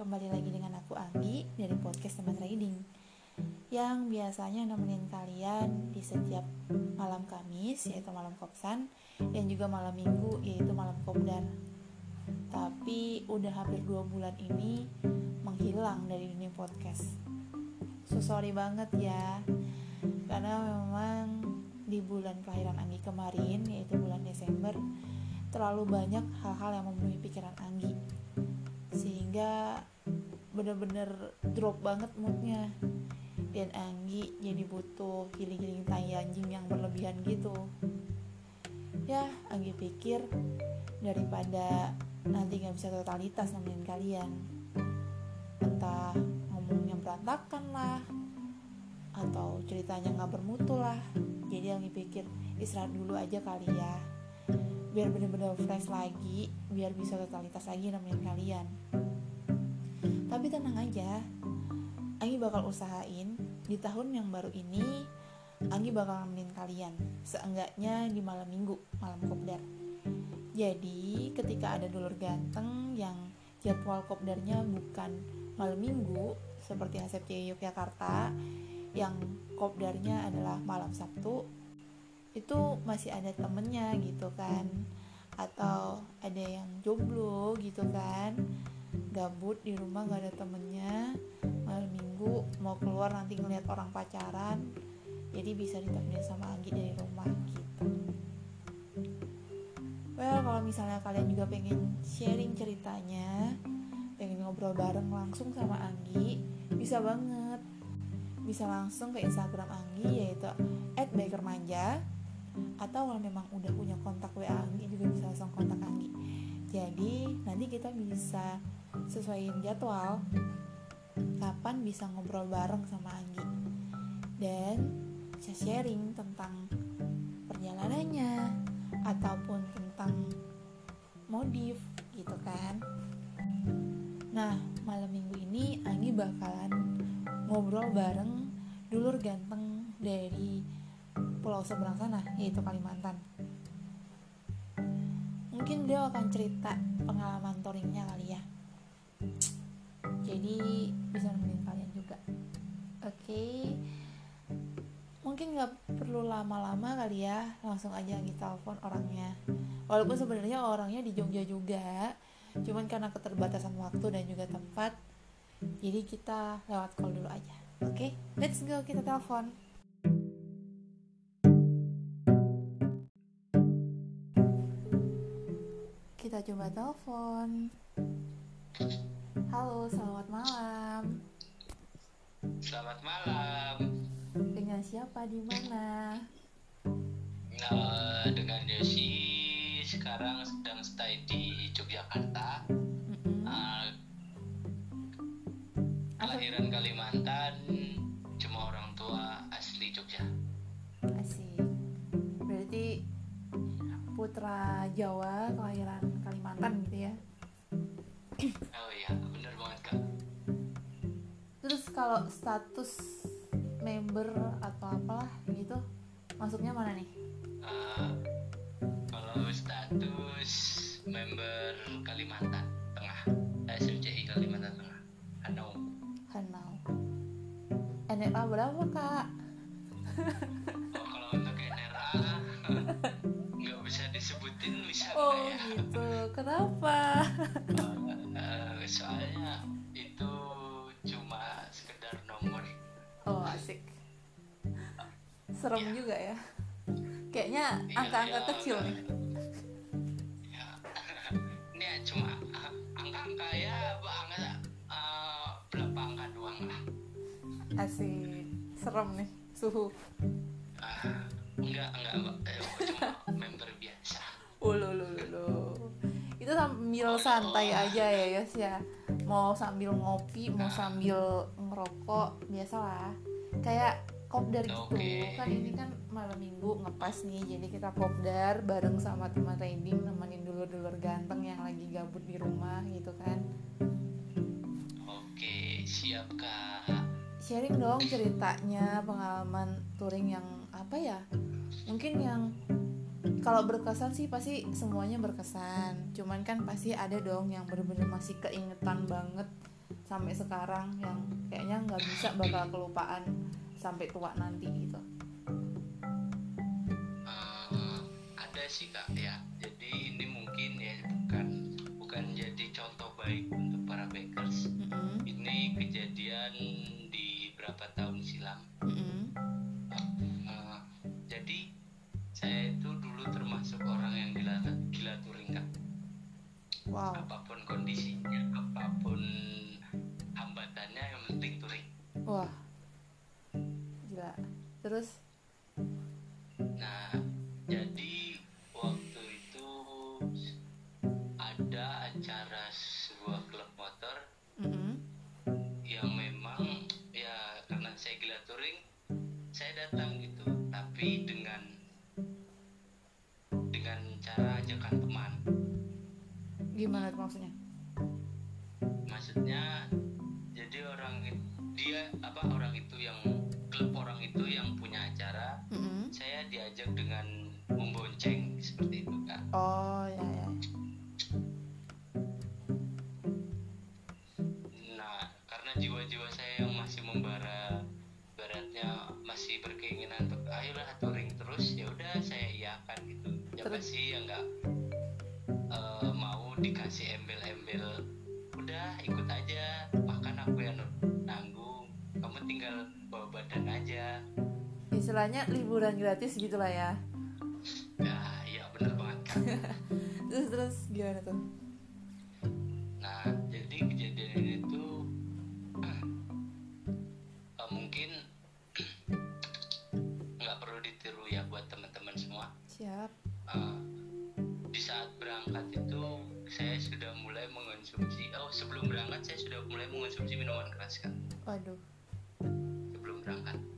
kembali lagi dengan aku Anggi dari podcast teman trading. Yang biasanya nemenin kalian di setiap malam Kamis yaitu malam kopsan dan juga malam Minggu yaitu malam kopdar. Tapi udah hampir dua bulan ini menghilang dari dunia podcast. So sorry banget ya karena memang di bulan kelahiran Anggi kemarin yaitu bulan Desember terlalu banyak hal-hal yang memenuhi pikiran Anggi. Sehingga bener-bener drop banget moodnya. Dan Anggi jadi butuh healing-healing tai anjing yang berlebihan gitu. Ya Anggi pikir daripada nanti nggak bisa totalitas nemenin kalian entah ngomongnya berantakan lah atau ceritanya nggak bermutu lah. Jadi Anggi pikir istirahat dulu aja kali ya biar bener-bener fresh lagi biar bisa totalitas lagi nemenin kalian tapi tenang aja. Anggi bakal usahain di tahun yang baru ini Anggi bakal nemenin kalian seenggaknya di malam minggu malam kopdar. Jadi ketika ada dulur ganteng yang jadwal kopdarnya bukan malam minggu seperti HSFC Yogyakarta yang kopdarnya adalah malam Sabtu itu masih ada temennya gitu kan. Atau ada yang jomblo gitu kan gabut di rumah gak ada temennya. Malam minggu mau keluar nanti ngeliat orang pacaran. Jadi bisa ditemenin sama Anggi dari rumah gitu. Well kalau misalnya kalian juga pengen sharing ceritanya pengen ngobrol bareng langsung sama Anggi bisa banget. Bisa langsung ke Instagram Anggi yaitu @bakermanja. Atau kalau memang udah punya kontak WA Anggi juga bisa langsung kontak Anggi. Jadi nanti kita bisa sesuaiin jadwal kapan bisa ngobrol bareng sama Anggi. Dan bisa sharing tentang perjalanannya ataupun tentang modif gitu kan. Nah malam minggu ini Anggi bakalan ngobrol bareng dulur ganteng dari pulau seberang sana yaitu Kalimantan. Mungkin dia akan cerita pengalaman touringnya kali ya jadi bisa nemenin kalian juga oke okay. mungkin nggak perlu lama-lama kali ya langsung aja kita telepon orangnya walaupun sebenarnya orangnya di Jogja juga cuman karena keterbatasan waktu dan juga tempat jadi kita lewat call dulu aja oke okay? let's go kita telepon kita coba telepon halo selamat malam Selamat malam. dengan siapa di mana Nah, dengan Yosi sekarang sedang stay di Yogyakarta. Asal- kelahiran Kalimantan, cuma orang tua asli Jogja. asik berarti putra Jawa kelahiran Kalimantan gitu ya Oh iya. Terus kalau status member atau apalah gitu masuknya mana nih? Eh, kalau status member Kalimantan Tengah, SMCI Kalimantan Tengah, Hanau. Hanau. NRA berapa kak? Oh, kalau untuk NRA nggak bisa disebutin bisa oh ya? gitu. Kenapa? Eh, soalnya oh asik serem Iya. juga ya kayaknya Iya, angka-angka iya, kecil nih ya. ini ya cuma angka-angka ya angka eh, berapa angka doang lah asik serem nih suhu Ah, enggak enggak Mbak. Eh, cuma member biasa Ulu lu lu lu. Itu sambil santai aja ya Yos ya. Mau sambil ngopi, mau sambil ngerokok, biasalah. Kayak kopdar gitu. Oke. Kan ini kan malam minggu ngepas nih. Jadi kita kopdar bareng sama teman trading nemenin dulur-dulur ganteng yang lagi gabut di rumah gitu kan. oke siap kak Sharing dong ceritanya, pengalaman touring yang apa ya? Mungkin yang kalau berkesan sih pasti semuanya berkesan. Cuman kan pasti ada dong yang bener-bener masih keingetan banget sampai sekarang yang kayaknya nggak bisa bakal kelupaan sampai tua nanti gitu. Eh, ada sih kak ya kak wow. Apa pun kondisinya apa pun hambatannya yang penting touring wah. Gila. Terus? Nah jadi waktu itu ada acara sebuah klub motor mm-mm, yang memang ya karena saya gila touring saya datang gitu. Tapi dengan dengan cara ajakan gimana maksudnya maksudnya jadi orang dia apa orang itu yang klub orang itu yang punya acara Mm-mm. saya diajak dengan membonceng seperti itu kak oh ya ya nah karena jiwa-jiwa saya yang masih membara baratnya masih berkeinginan untuk ayolah touring terus ya udah saya iakan gitu ya Terus? pasti yang nggak badan aja istilahnya liburan gratis gitulah ya ya iya bener banget kan terus terus gimana tuh Nah, jadi kejadian ini tuh eh, mungkin nggak perlu ditiru ya buat teman-teman semua. siap Eh, di saat berangkat itu saya sudah mulai mengonsumsi. Oh, sebelum berangkat saya sudah mulai mengonsumsi minuman keras kan. waduh berangkat.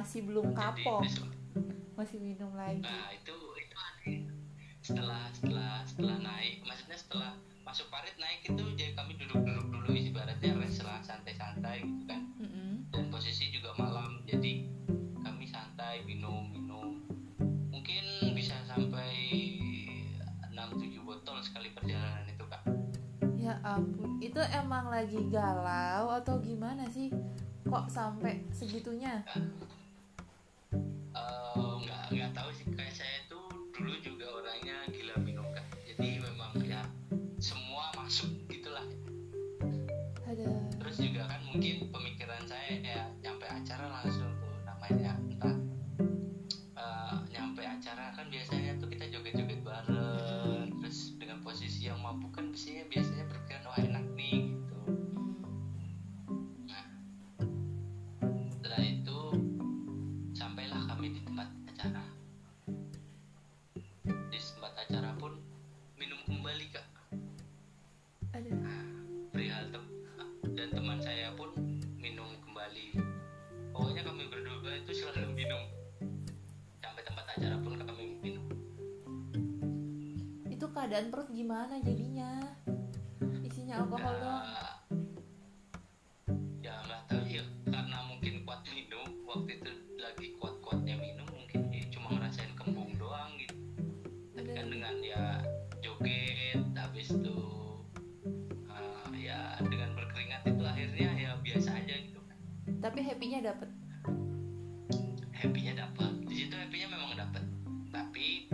Masih belum kapok masih minum lagi Nah itu itu aneh. Setelah setelah setelah naik, maksudnya setelah masuk parit naik itu jadi kami duduk-duduk dulu ibaratnya rest lah santai-santai gitu kan. Mm-mm. Dan posisi juga malam jadi kami santai minum minum. Mungkin bisa sampai 6-7 botol sekali perjalanan itu kak. ya ampun itu emang lagi galau atau gimana sih kok sampai segitunya Eh, nggak nggak tahu sih kayak saya tuh dulu juga orangnya gila minum kak. Jadi memang ya semua masuk gitulah. ada terus juga kan mungkin pemikiran saya ya nyampe acara langsung tuh namanya entah eh, nyampe acara kan biasanya tuh kita joget-joget bareng terus dengan posisi yang mabuk kan biasanya biasanya keadaan perut gimana jadinya? Isinya alkohol nah, ya nggak tahu ya. Karena mungkin kuat minum waktu itu lagi kuat kuatnya minum mungkin ya cuma ngerasain kembung doang gitu. Tapi kan dengan ya joget habis itu uh, ya dengan berkeringat itu akhirnya ya biasa aja gitu. Kan tapi happynya dapet? Happynya dapet. Di situ happynya memang dapet. Tapi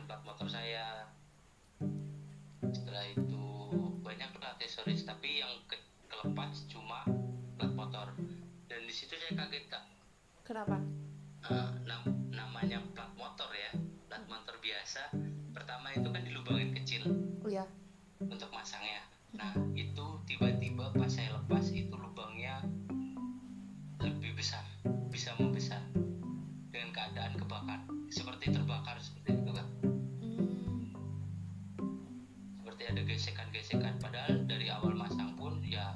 menggunakan plat motor hmm. saya. Setelah itu banyak aksesoris tapi yang ke kelepas cuma plat motor. Dan di situ saya kaget kak. Kenapa? Uh, nam namanya plat motor ya plat motor biasa. Pertama itu kan dilubangin kecil oh ya untuk masangnya. Nah itu tiba-tiba pas saya lepas itu lubangnya lebih besar bisa membesar dengan keadaan kebakar seperti terbakar ada gesekan-gesekan. Padahal dari awal masang pun ya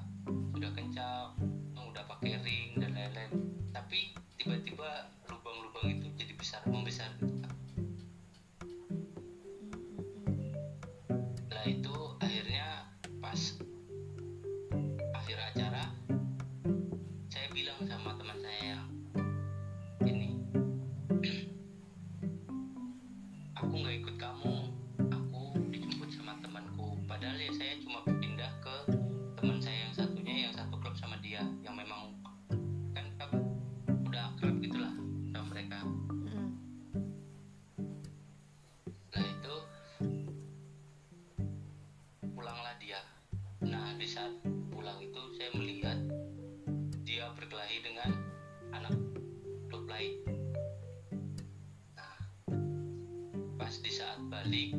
udah kencang udah pakai ring dan lain-lain. Tapi tiba-tiba lubang-lubang itu jadi besar membesar. gitu baik. Nah, pas di saat balik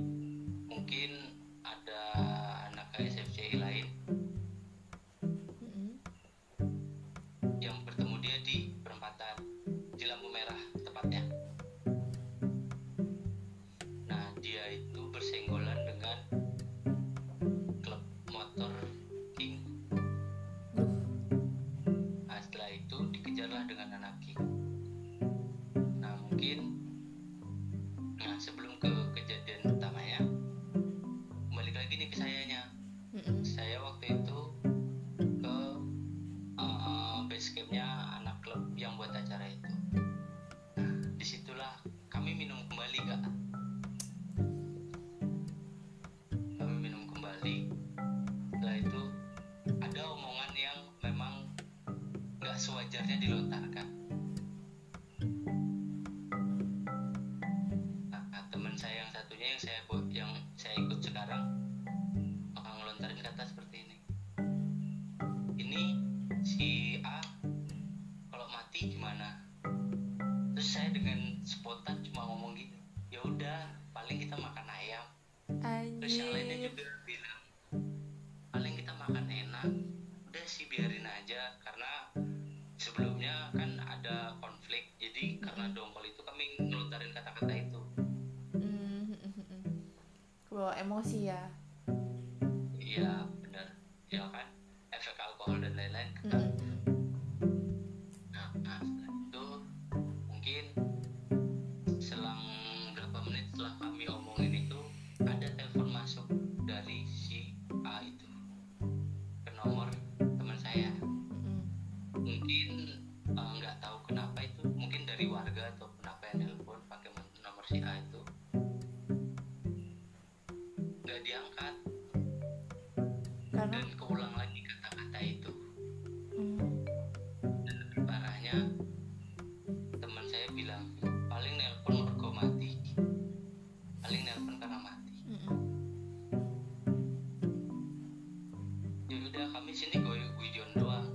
yang saya yang saya ikut sekarang. karena mati mm-hmm. ya udah kami sini gue guyon doang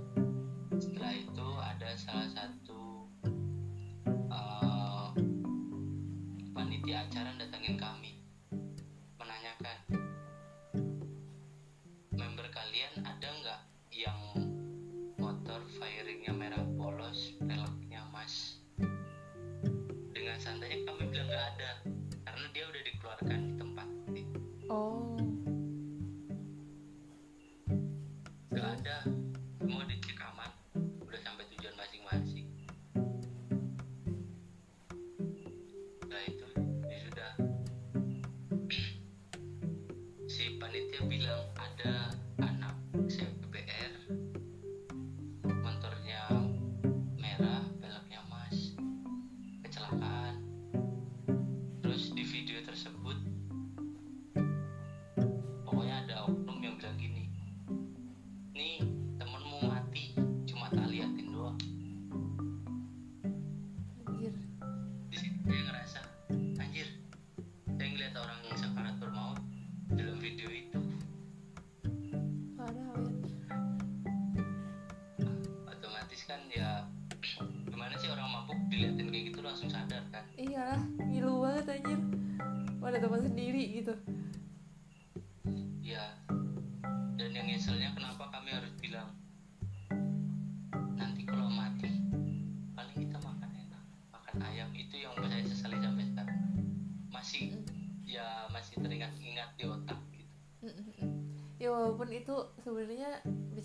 setelah itu ada salah satu uh, panitia acara datangin kami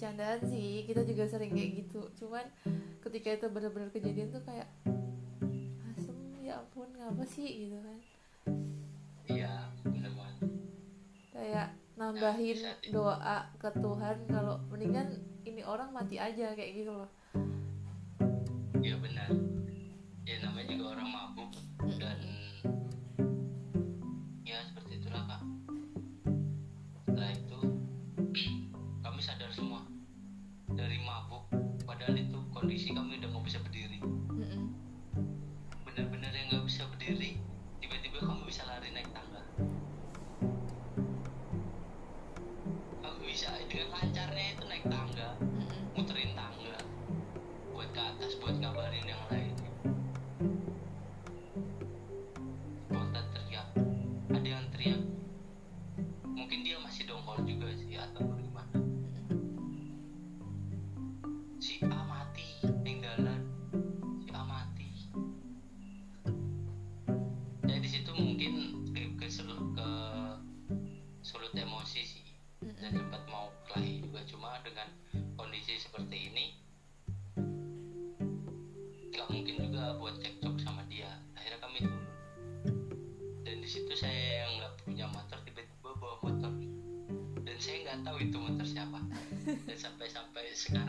bercandaan sih kita juga sering kayak gitu. Cuman ketika itu benar-benar kejadian tuh kayak asem ya ampun ngapa sih? Gitu kan. Iya benar kayak nambahin nah, doa ke Tuhan kalau mendingan ini orang mati aja kayak gitu loh. Iya benar ya namanya juga orang mabuk dan kondisi kami udah nggak bisa berdiri Islam.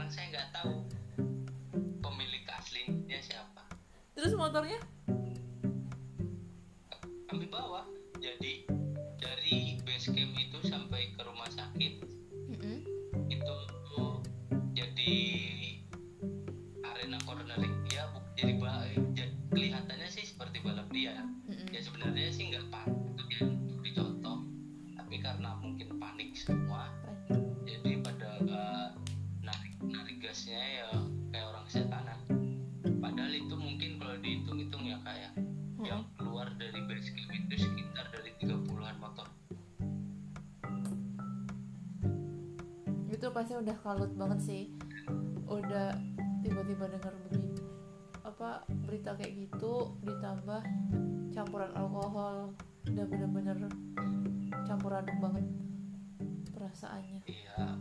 udah kalut banget sih. Udah tiba-tiba dengar begini apa berita kayak gitu ditambah campuran alkohol. Udah bener-bener campur aduk banget perasaannya. Iya.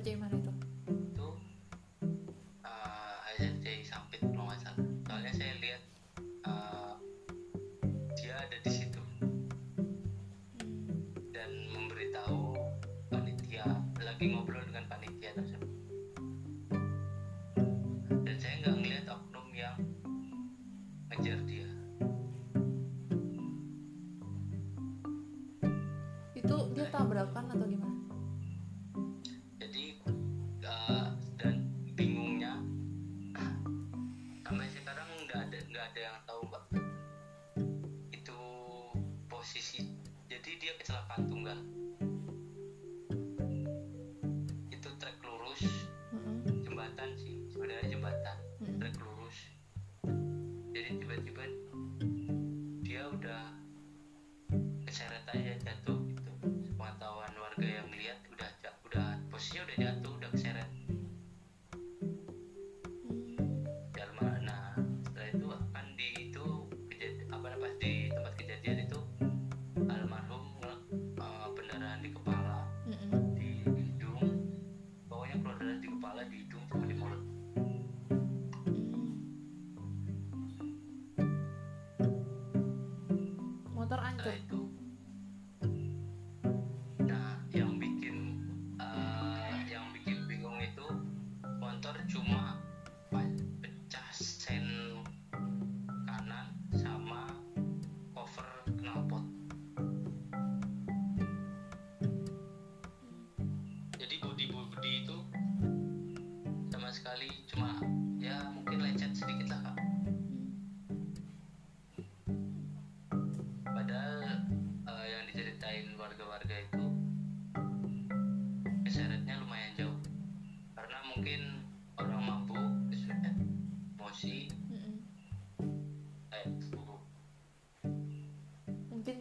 って生ま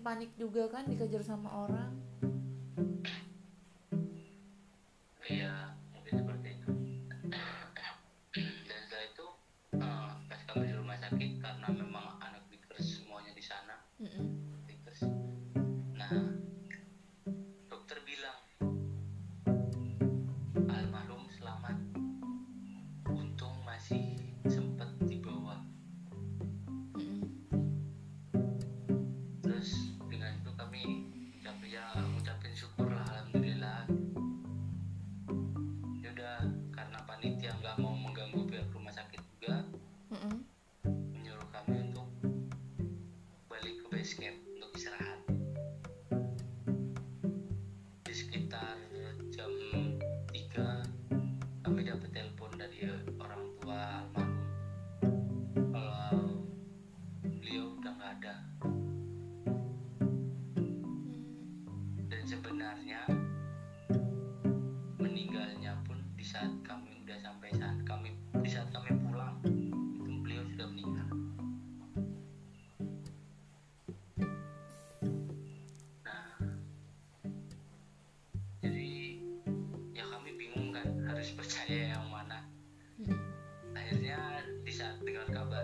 panik juga kan dikejar sama orang.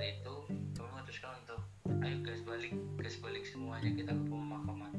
itu kami memutuskan untuk ayo guys balik guys balik semuanya kita ke pemakaman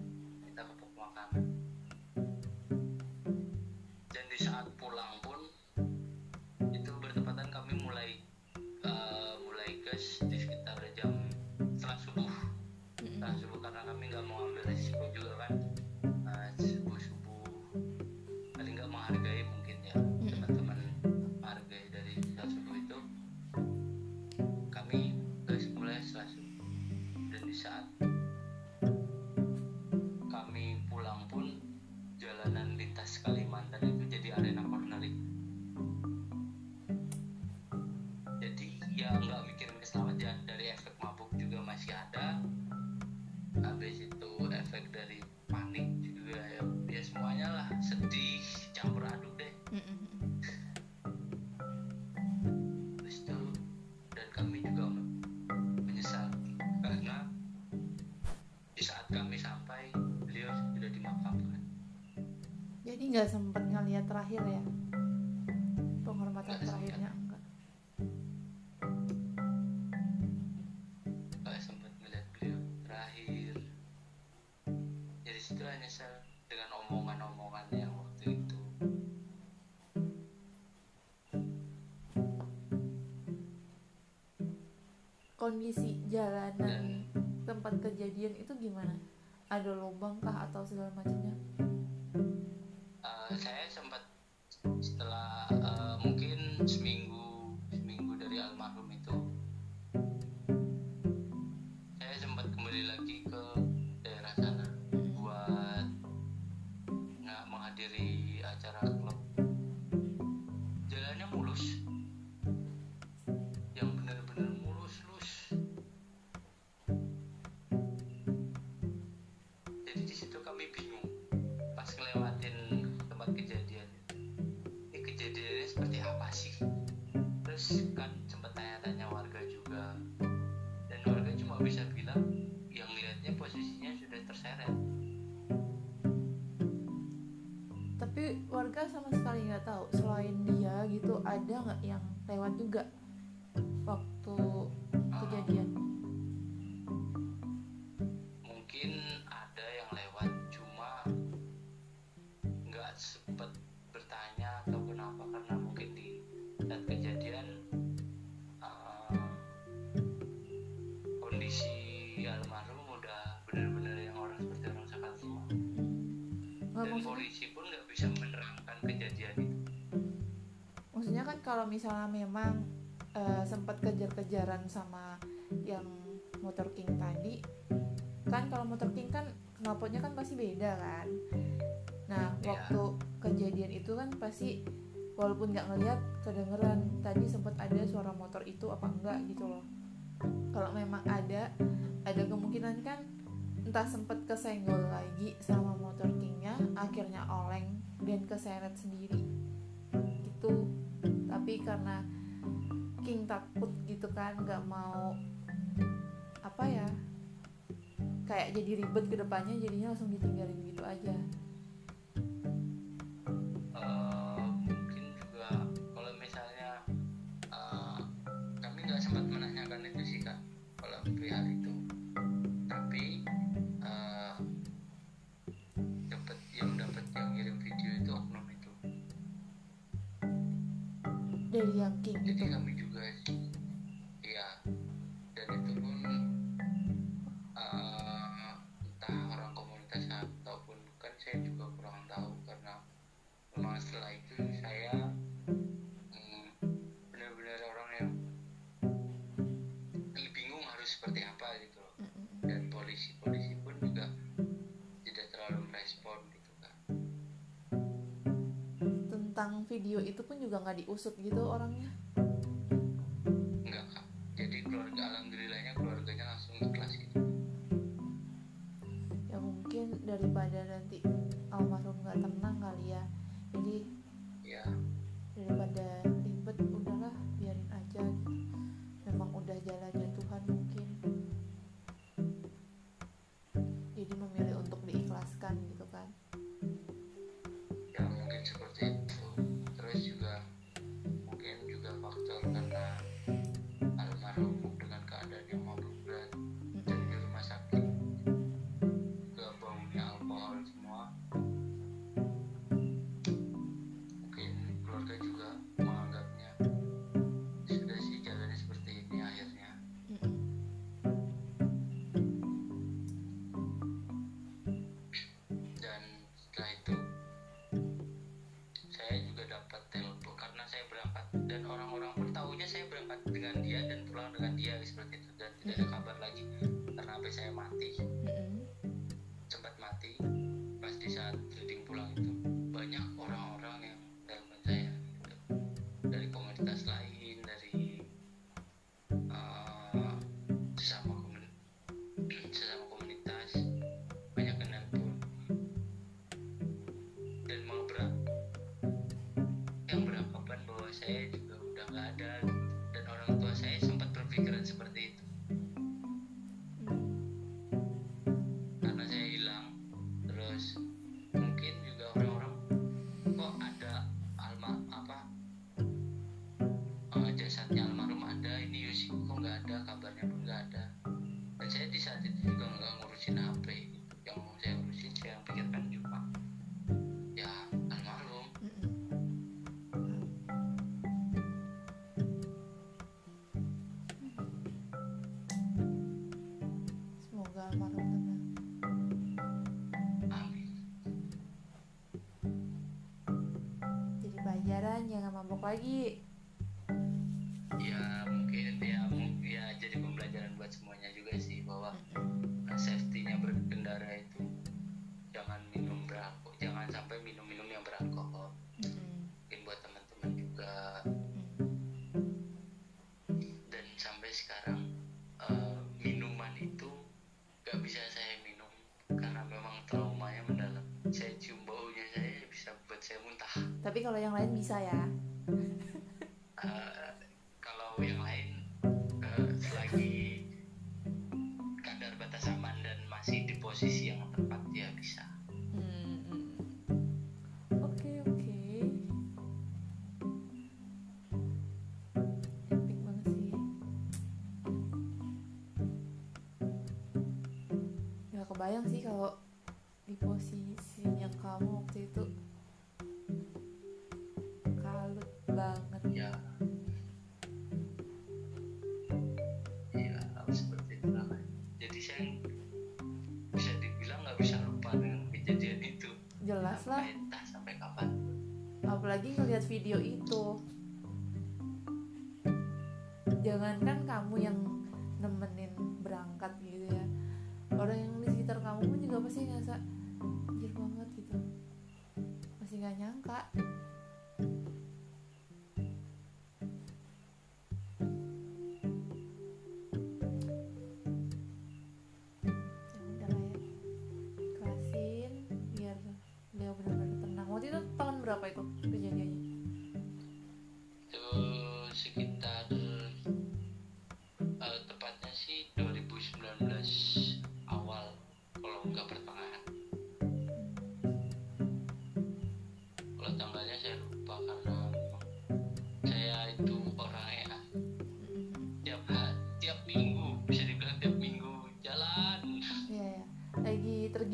kondisi jalanan tempat kejadian itu gimana? Ada lubang kah atau segala macamnya waktu kejadian? Mungkin ada yang lewat cuma nggak sempet bertanya ataupun apa karena mungkin di saat kejadian uh, kondisi almarhum udah benar-benar yang orang seperti orang sakit semua. Nggak dan maksudnya? polisi pun nggak bisa menerangkan kejadian itu. Maksudnya kan kalau misalnya memang eh, sempat kejar-kejaran sama yang motor king tadi. Kan kalau motor king kan knalpotnya kan pasti beda kan. Nah Iya. waktu kejadian itu kan pasti walaupun nggak ngeliat kedengeran tadi sempat ada suara motor itu apa enggak gitu loh. Kalau memang ada ada kemungkinan kan entah sempat kesenggol lagi sama motor kingnya akhirnya oleng dan keseret sendiri. Gitu. Tapi karena King takut gitu kan nggak mau apa ya kayak jadi ribet ke depannya jadinya langsung ditinggalin gitu aja. Eh, mungkin juga kalau misalnya eh, kami nggak sempat menanyakan itu sih kak kalau perihal itu. Tapi eh, dapat yang dapat yang ngirim video itu oknum itu. Dari yang King jadi itu. kami juga nggak diusut gitu orangnya jadi juga nggak ngurusin HP yang mau saya urusin saya pikirkan juga. Ya almarhum. Semoga almarhum tenang. Amin. Jadi pelajaran jangan mabok lagi. Kalau yang lain bisa ya? Eh, kalau yang lain eh, selagi kadar batas aman dan masih di posisi yang tepat ya bisa. Hmm, hmm. oke oke. Epic banget sih. Nggak kebayang sih kalau di posisinya kamu waktu itu banget. Ya. Ya seperti itu lah. Jadi saya bisa dibilang nggak bisa lupa dengan kejadian itu. Jelas lah. Sampai entah sampai kapan. Apalagi ngelihat video itu. Jangankan kamu yang nemenin berangkat gitu ya. Orang yang di sekitar kamu pun juga pasti ngerasa anjir banget gitu. Pasti nggak nyangka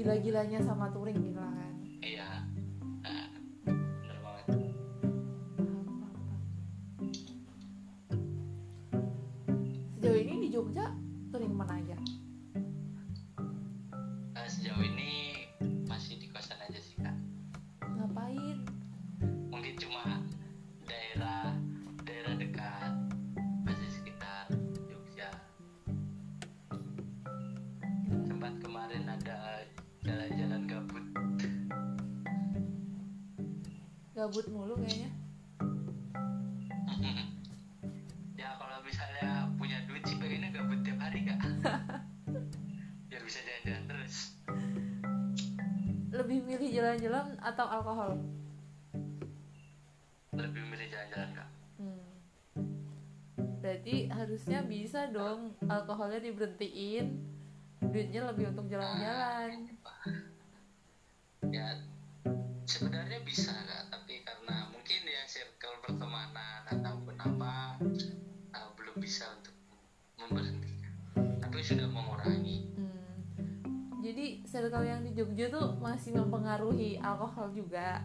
lagi tergila-gilanya sama touring gitu kan bisa dong alkoholnya diberhentiin duitnya lebih untuk jalan-jalan ya sebenarnya bisa kak tapi karena mungkin ya circle pertemanan ataupun apa uh, belum bisa untuk memberhentikan tapi sudah mengurangi Hmm. Jadi circle yang di Jogja tuh masih mempengaruhi alkohol juga.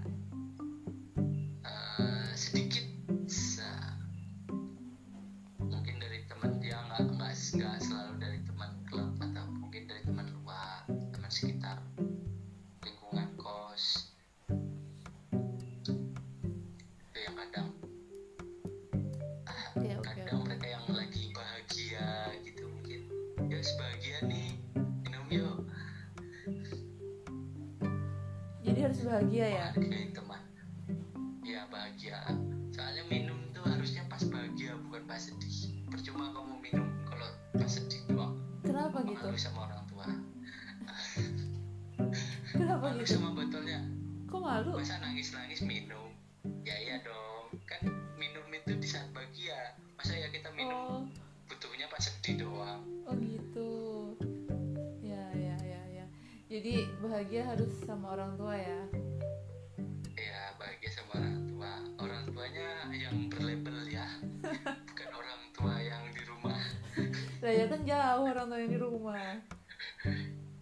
Lah ya kan jauh orang tua yang di rumah.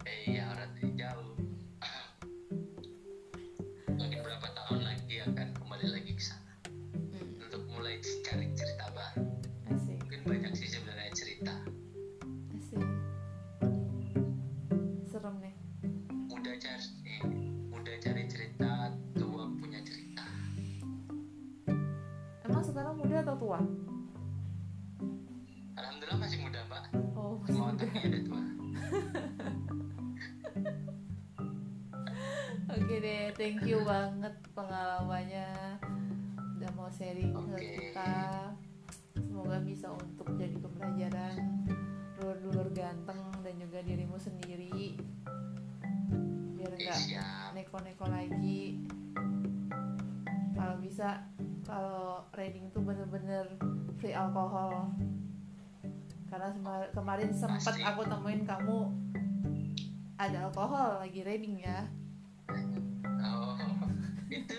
eh ya orang tua jauh. Mungkin berapa tahun lagi akan kembali lagi ke sana. Hmm, untuk mulai cari cerita baru. Asik, mungkin banyak sih sebenarnya cerita. Asik. Serem nih. muda cari eh, muda cari cerita tua punya cerita. Sekarang muda atau tua thank you banget pengalamannya. Udah mau sharing ke Oke. kita. Semoga bisa untuk jadi pembelajaran dulur-dulur ganteng dan juga dirimu sendiri. Biar siap. neko-neko lagi. Kalau bisa kalau reading tuh bener-bener free alkohol. Karena kemarin sempat aku temuin kamu ada alkohol lagi reading ya oh. Itu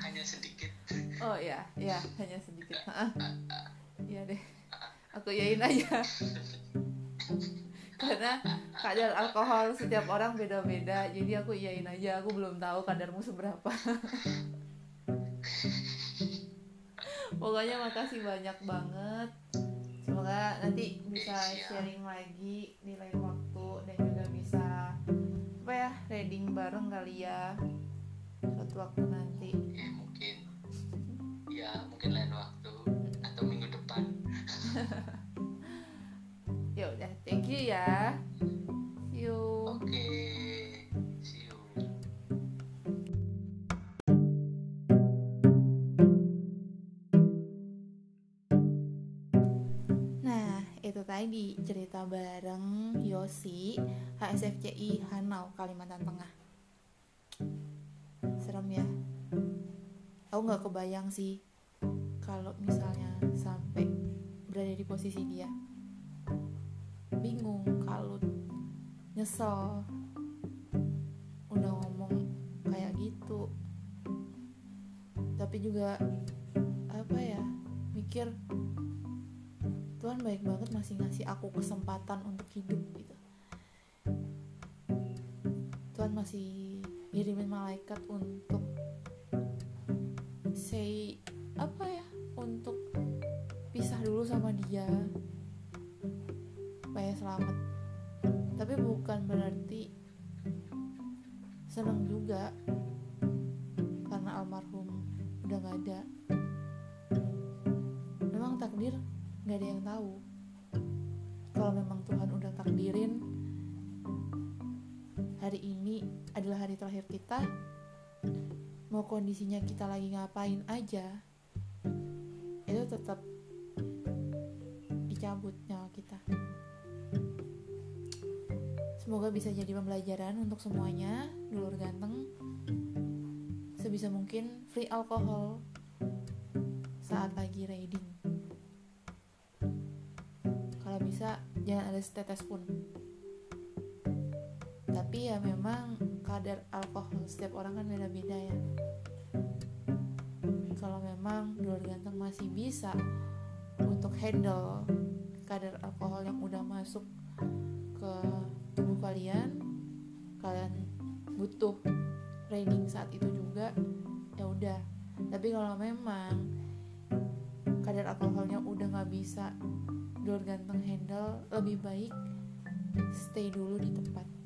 hanya sedikit. Oh ya ya hanya sedikit. Iya deh. Aku yain aja. Karena kadar alkohol setiap orang beda-beda jadi aku iyain aja. Aku belum tahu kadarmu seberapa. Pokoknya makasih banyak banget. Semoga nanti bisa Siap. sharing lagi di lain waktu dan juga bisa apa ya reading bareng kali ya waktu nanti. Ya mungkin. Ya mungkin lain waktu atau minggu depan. Ya udah thank you ya. See you. Oke see you. Nah, itu tadi cerita bareng Yosi, HSFCI Hanau, Kalimantan Tengah. Ya. Aku nggak kebayang sih kalau misalnya sampai berada di posisi dia. Bingung, kalut, nyesel. Udah ngomong kayak gitu. Tapi juga apa ya? Mikir Tuhan baik banget masih ngasih aku kesempatan untuk hidup gitu. Tuhan masih ngirimin malaikat untuk say apa ya untuk pisah dulu sama dia. Supaya selamat. Tapi bukan berarti seneng juga. Karena almarhum udah gak ada. Memang takdir nggak ada yang tahu. Kalau memang Tuhan udah takdirin hari ini adalah hari terakhir kita. Mau kondisinya kita lagi ngapain aja itu tetap dicabut nyawa kita. Semoga bisa jadi pembelajaran untuk semuanya. Dulur ganteng sebisa mungkin free alkohol. Saat lagi reading kalau bisa jangan ada setetes pun tapi ya memang kadar alkohol setiap orang kan beda-beda ya. Kalau memang dulur ganteng masih bisa untuk handle kadar alkohol yang udah masuk ke tubuh kalian kalian butuh training saat itu juga ya udah. Tapi kalau memang kadar alkoholnya udah nggak bisa dulur ganteng handle lebih baik stay dulu di tempat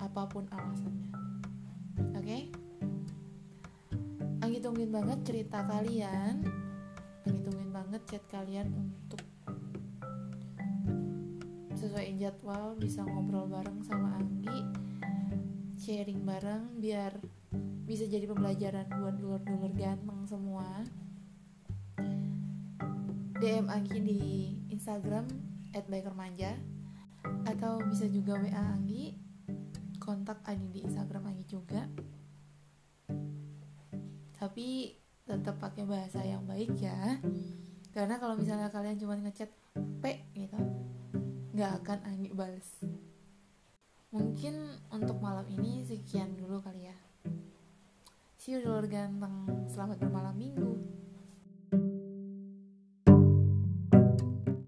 apa pun alasannya. Oke? Okay? Anggi tungguin banget cerita kalian. Anggi tungguin banget chat kalian untuk sesuaiin jadwal bisa ngobrol bareng sama Anggi sharing bareng biar bisa jadi pembelajaran buat dulur-dulur ganteng semua. DM Anggi di Instagram @bikermanja atau bisa juga WA Anggi kontak Adi di Instagram Anggi juga. Tapi tetap pakai bahasa yang baik ya. Karena kalau misalnya kalian cuma ngechat P gitu nggak akan Anggi balas mungkin untuk malam ini sekian dulu kali ya. See you dulur ganteng. Selamat bermalam minggu